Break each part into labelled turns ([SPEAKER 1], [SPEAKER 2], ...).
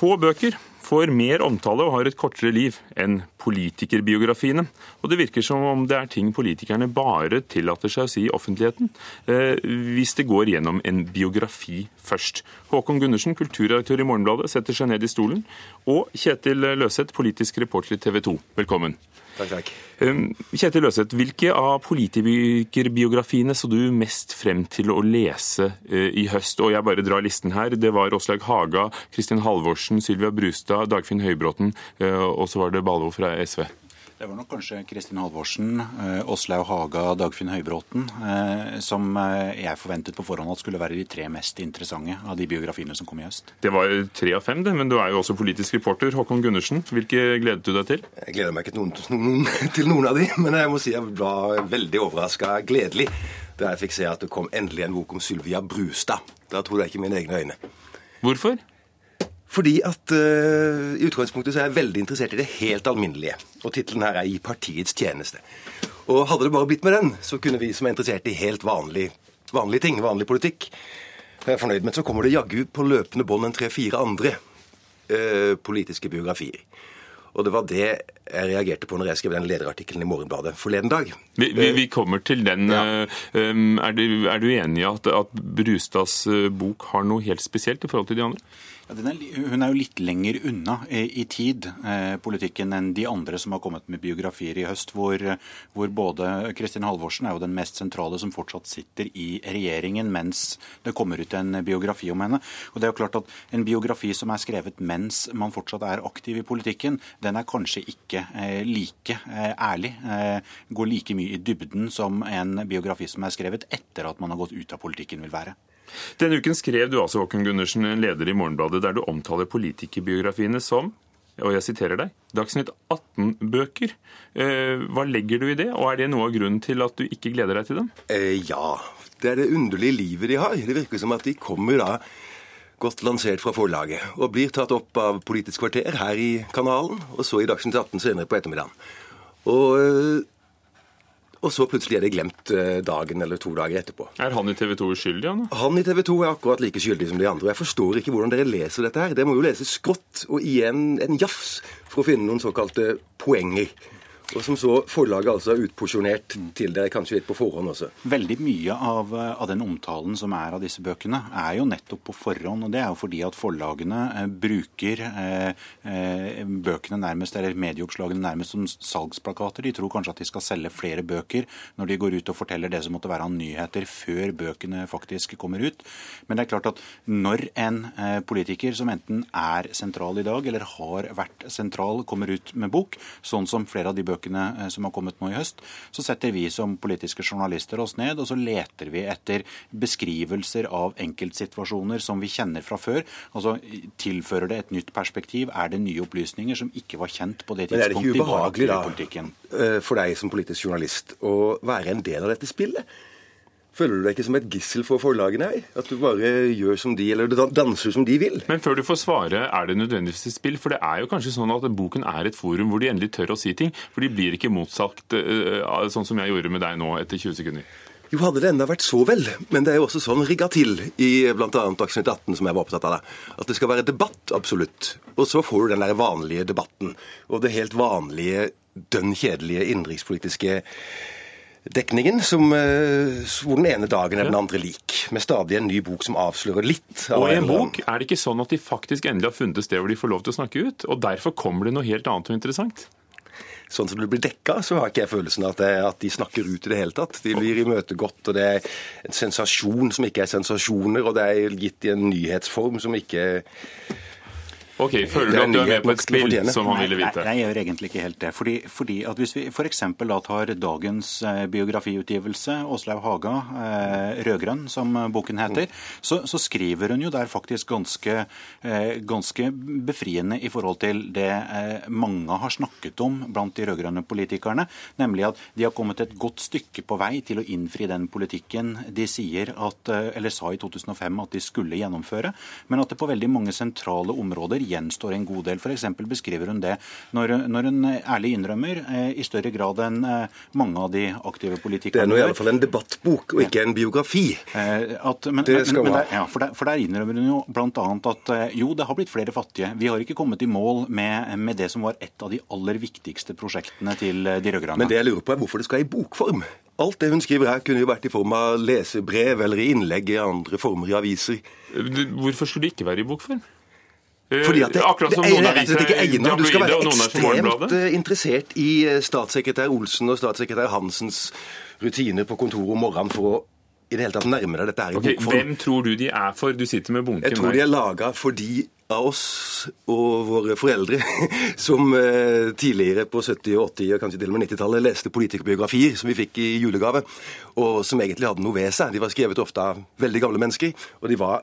[SPEAKER 1] Få bøker får mer omtale og har et kortere liv enn politikerbiografiene. Og det virker som om det er ting politikerne bare tillater seg å si i offentligheten, eh, hvis det går gjennom en biografi først. Håkon Gundersen, kulturredaktør i Morgenbladet, setter seg ned i stolen. Og Kjetil Løseth, politisk reporter i TV 2. Velkommen.
[SPEAKER 2] Takk, takk.
[SPEAKER 1] Kjetil Løseth, hvilke av politikerbiografiene så du mest frem til å lese uh, i høst? Og jeg bare drar listen her. Det var Åslaug Haga, Kristin Halvorsen, Sylvia Brustad, Dagfinn Høybråten, uh, og så var det Ballo fra SV.
[SPEAKER 3] Det var nok kanskje Kristin Halvorsen, Åslaug Haga, Dagfinn Høybråten som jeg forventet på forhånd at skulle være de tre mest interessante av de biografiene som kom i høst.
[SPEAKER 1] Det var tre av fem, det, men du er jo også politisk reporter. Håkon Gundersen, hvilke gledet du deg til?
[SPEAKER 2] Jeg gleder meg ikke til noen, noen, til noen av de, men jeg må si jeg var veldig overraska, gledelig, da jeg fikk se at det kom endelig en bok om Sylvia Brustad. Da trodde jeg ikke mine egne øyne.
[SPEAKER 1] Hvorfor?
[SPEAKER 2] Fordi at uh, I utgangspunktet så er jeg veldig interessert i det helt alminnelige. Og tittelen her er 'I partiets tjeneste'. Og hadde det bare blitt med den, så kunne vi som er interessert i helt vanlig, vanlige ting, vanlig politikk, jeg er fornøyd. Men så kommer det jaggu på løpende bånd en tre-fire andre uh, politiske biografier. Og det var det jeg reagerte på når jeg skrev den lederartikkelen i Morgenbladet forleden dag.
[SPEAKER 1] Vi, vi, vi kommer til den. Ja. Er, du, er, du, enig i at, at Brustads bok har noe helt spesielt i forhold til de andre?
[SPEAKER 3] Hun er jo litt lenger unna i, i tid, eh, politikken, enn de andre som har kommet med biografier i høst, hvor, hvor, både Kristin Halvorsen er jo den mest sentrale som fortsatt sitter i regjeringen mens det kommer ut en biografi om henne. Og det er jo klart at En biografi som er skrevet mens man fortsatt er aktiv i politikken, den er kanskje ikke eh, like eh, ærlig, eh, går like mye i dybden som en biografi som er skrevet etter at man har gått ut av politikken vil være.
[SPEAKER 1] Denne uken skrev du altså, Håkon Gundersen, en leder i Morgenbladet der du omtaler politikerbiografiene som og jeg siterer deg, Dagsnytt 18-bøker. Eh, hva legger du i det, og er det noe av grunnen til at du ikke gleder deg til dem?
[SPEAKER 2] Eh, ja, det er det underlige livet de har. Det virker som at de kommer da godt lansert fra forlaget og blir tatt opp av Politisk kvarter her i kanalen, og så i Dagsnytt 18 senere på ettermiddagen. Og eh, og så plutselig er det glemt eh, dagen eller to dager etterpå.
[SPEAKER 1] Er han i TV 2 uskyldig? Han,
[SPEAKER 2] han i TV 2 er akkurat like skyldig som de andre. og Jeg forstår ikke hvordan dere leser dette her. Dere må jo lese skrått og igjen en jafs for å finne noen såkalte poenger. Og som så forlaget altså utporsjonert til dere kanskje litt på forhånd også.
[SPEAKER 3] Veldig mye av, av, den omtalen som er av disse bøkene, er jo nettopp på forhånd. Og det er jo fordi at forlagene eh, bruker eh, eh, bøkene nærmest, eller medieoppslagene nærmest som salgsplakater. De tror kanskje at de skal selge flere bøker når de går ut og forteller det som måtte være av nyheter før bøkene faktisk kommer ut. Men det er klart at når en eh, politiker som enten er sentral i dag, eller har vært sentral, kommer ut med bok, sånn som flere av de bøkene bøkene eh, som har kommet nå i høst, så setter vi som politiske journalister oss ned og så leter vi etter beskrivelser av enkeltsituasjoner som vi kjenner fra før. Altså Tilfører det et nytt perspektiv? Er det nye opplysninger som ikke var kjent på det tidspunktet
[SPEAKER 2] Men er det ikke ubehagelig, da, for deg som politisk journalist å være en del av dette spillet? Føler du deg ikke som et gissel for forlagene her? At du bare gjør som de, eller danser som de vil?
[SPEAKER 1] Men før du får svare, er det nødvendigvis et spill? For det er jo kanskje sånn at boken er et forum hvor de endelig tør å si ting. For de blir ikke motsagt uh, sånn som jeg gjorde med deg nå etter 20 sekunder.
[SPEAKER 2] Jo, hadde det enda vært så vel. Men det er jo også sånn rigga til i bl.a. Dagsnytt 18, som jeg var opptatt av. det. At det skal være debatt, absolutt. Og så får du den der vanlige debatten. Og det helt vanlige, dønn kjedelige innenrikspolitiske dekningen, som, eh, hvor den ene dagen er den andre lik. Med stadig en ny bok som avslører litt.
[SPEAKER 1] Av og i en bok er det ikke sånn at de faktisk endelig har funnet et sted hvor de får lov til å snakke ut, og derfor kommer det noe helt annet og interessant?
[SPEAKER 2] Sånn som det blir dekka, så har ikke jeg følelsen av at, at, de snakker ut i det hele tatt. De blir imøtegått, og det er en sensasjon som ikke er sensasjoner, og det er gitt i en nyhetsform som ikke
[SPEAKER 1] Ok, Føler du at du er med på et spill, som han ville vite?
[SPEAKER 3] Nei, jeg gjør egentlig ikke helt det. Fordi, fordi at Hvis vi f.eks. tar dagens eh, biografiutgivelse, Åslaug Haga, eh, 'Rødgrønn', som boken heter, så, så, skriver hun jo der faktisk ganske, eh, ganske, befriende i forhold til det eh, mange har snakket om blant de rød-grønne politikerne, nemlig at de har kommet et godt stykke på vei til å innfri den politikken de sier at, eller sa i 2005 at de skulle gjennomføre, men at det på veldig mange sentrale områder gjenstår en god del. F.eks. beskriver hun det når, når hun ærlig innrømmer, i større grad enn mange av de aktive politikerne
[SPEAKER 2] Det er nå i alle fall en debattbok, og ikke en biografi.
[SPEAKER 3] At, men, det skal man ha. ja, for, der, for der innrømmer hun jo bl.a. at jo, det har blitt flere fattige. Vi har ikke kommet i mål med, med det som var et av de aller viktigste prosjektene til de rød-grønne.
[SPEAKER 2] Men det jeg lurer på er hvorfor det skal i bokform? Alt det hun skriver her, kunne jo vært i form av lesebrev eller innlegg i andre former i aviser.
[SPEAKER 1] Hvorfor skulle det ikke være i bokform?
[SPEAKER 2] Eh, Fordi at det, det, det er rett og slett ikke egnet. Du skal være ekstremt eh, interessert i eh, statssekretær Olsen og statssekretær Hansens rutiner på kontoret om morgenen for å i det hele tatt nærme deg dette her i okay, bokform.
[SPEAKER 1] Hvem tror du de er for? Du sitter med bunken
[SPEAKER 2] Jeg tror de er laga fordi av oss og våre foreldre som tidligere på 70-, og 80- og kanskje til og med 90-tallet leste politikerbiografier som vi fikk i julegave, og som egentlig hadde noe ved seg. De var skrevet ofte av veldig gamle mennesker, og de var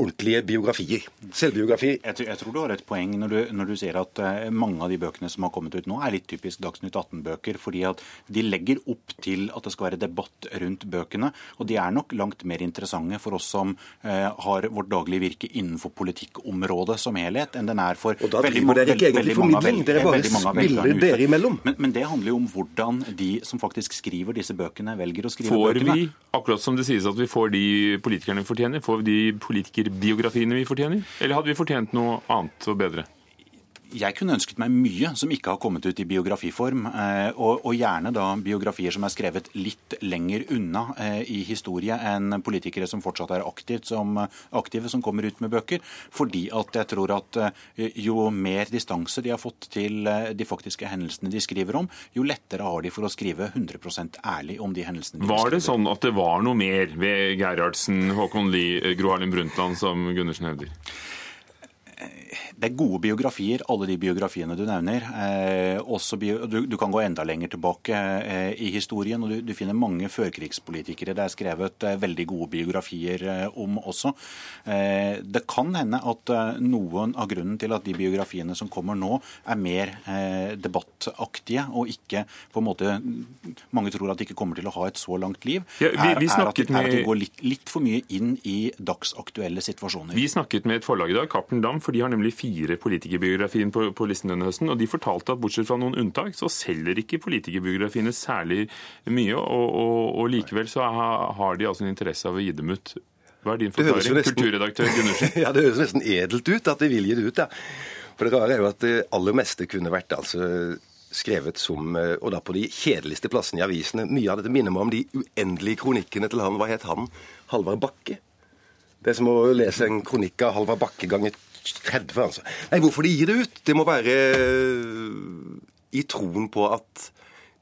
[SPEAKER 2] ordentlige biografier. Selvbiografier.
[SPEAKER 3] Jeg, jeg, tror du har et poeng når du, når du sier at uh, mange av de bøkene som har kommet ut nå, er litt typisk Dagsnytt 18-bøker. Fordi at de legger opp til at det skal være debatt rundt bøkene. Og de er nok langt mer interessante for oss som uh, har vårt daglige virke innenfor politikkområdet som helhet, enn den er for
[SPEAKER 2] og da veldig, dere ikke egentlig formidling, dere bare spiller dere imellom.
[SPEAKER 3] Men, men, det handler jo om hvordan de som faktisk skriver disse bøkene, velger å skrive
[SPEAKER 1] får
[SPEAKER 3] bøkene.
[SPEAKER 1] Får vi, akkurat som det sies at vi får de politikerne fortjener, får vi de politikere biografiene vi fortjener? Eller hadde vi fortjent noe annet og bedre?
[SPEAKER 3] Jeg kunne ønsket meg mye som ikke har kommet ut i biografiform. Eh, og, og, gjerne da biografier som er skrevet litt lenger unna eh, i historie enn politikere som fortsatt er aktivt, som, aktive, som kommer ut med bøker. Fordi at jeg tror at eh, jo mer distanse de har fått til de faktiske hendelsene de skriver om, jo lettere har de for å skrive 100% ærlig om de hendelsene de
[SPEAKER 1] var skriver. Var det sånn at det var noe mer ved Gerhardsen, Håkon Lie, Gro Harlem Brundtland, som Gundersen hevder?
[SPEAKER 3] Det er gode biografier, alle de biografiene du nevner. Eh, bio, du, du, kan gå enda lenger tilbake eh, i historien, og du, du, finner mange førkrigspolitikere det er skrevet eh, veldig gode biografier eh, om også. Eh, det kan hende at eh, noen av grunnen til at de biografiene som kommer nå, er mer debattaktige, og ikke på en måte Mange tror at de ikke kommer til å ha et så langt liv. Ja, vi, vi er, at, er, at, de går litt, litt, for mye inn i dagsaktuelle situasjoner.
[SPEAKER 1] Vi snakket med et forlag i dag, Cappelen Dam, for de har nemlig fire politikerbiografier på, på, listen denne høsten. Og de fortalte at bortsett fra noen unntak, så selger ikke politikerbiografiene særlig mye. Og, og, og likevel så har de altså en interesse av å gi dem ut. Hva er din forklaring, nesten, kulturredaktør Gundersen?
[SPEAKER 2] ja, Det høres nesten edelt ut at de vil gi det ut. ja. For det rare er jo at det aller meste kunne vært altså skrevet som Og da på de kjedeligste plassene i avisene. Mye av dette minner meg om de uendelige kronikkene til han, hva het han, Halvard Bakke. Det er som å lese en kronikk av Halvard Bakke ganger 30, altså. Nei, hvorfor de gir det ut? Det må være eh, i troen på at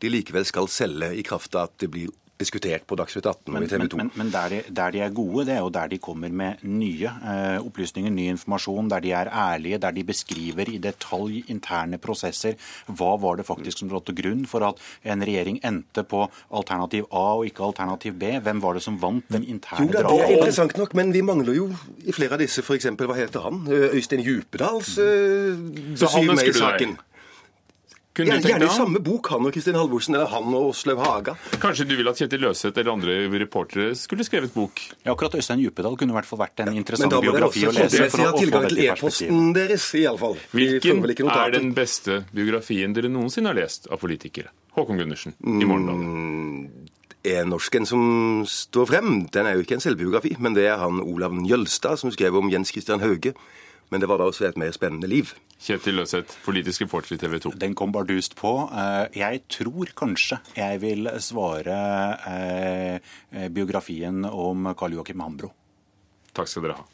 [SPEAKER 2] de likevel skal selge i kraft av at det blir diskutert på Dagsnytt 18 og i TV 2.
[SPEAKER 3] Men, men, men der, de, der, de, er gode, det er jo der de kommer med nye eh, opplysninger, ny informasjon, der de er ærlige, der de beskriver i detalj interne prosesser. Hva var det faktisk som lå til grunn for at en regjering endte på alternativ A og ikke alternativ B? Hvem var det som vant den interne
[SPEAKER 2] dragen? Det er interessant nok, men vi mangler jo i flere av disse f.eks. hva heter han? Øystein Djupedals uh, besyv med i saken. Kunne ja, Gjerne i samme bok, han og Kristin Halvorsen, eller han og Åslaug Haga.
[SPEAKER 1] Kanskje du vil at Kjetil Løseth eller andre reportere skulle skrevet bok?
[SPEAKER 3] Ja, akkurat Øystein Djupedal kunne i hvert fall vært en interessant biografi å lese.
[SPEAKER 2] Men da må dere også ha tilgang til e-posten deres, iallfall.
[SPEAKER 1] Hvilken er den beste biografien dere noensinne har lest av politikere? Håkon Gundersen i Morgenbladet. Mm,
[SPEAKER 2] er norsken som står frem, den er jo ikke en selvbiografi, men det er han Olav Njølstad som skrev om Jens Christian Hauge. Men det var da også et mer spennende liv.
[SPEAKER 1] Kjetil Løseth, politisk reporter i TV 2.
[SPEAKER 3] Den kom bardust på. Eh, jeg tror kanskje jeg vil svare eh, biografien om Karl Joakim Hambro.
[SPEAKER 1] Takk skal dere ha.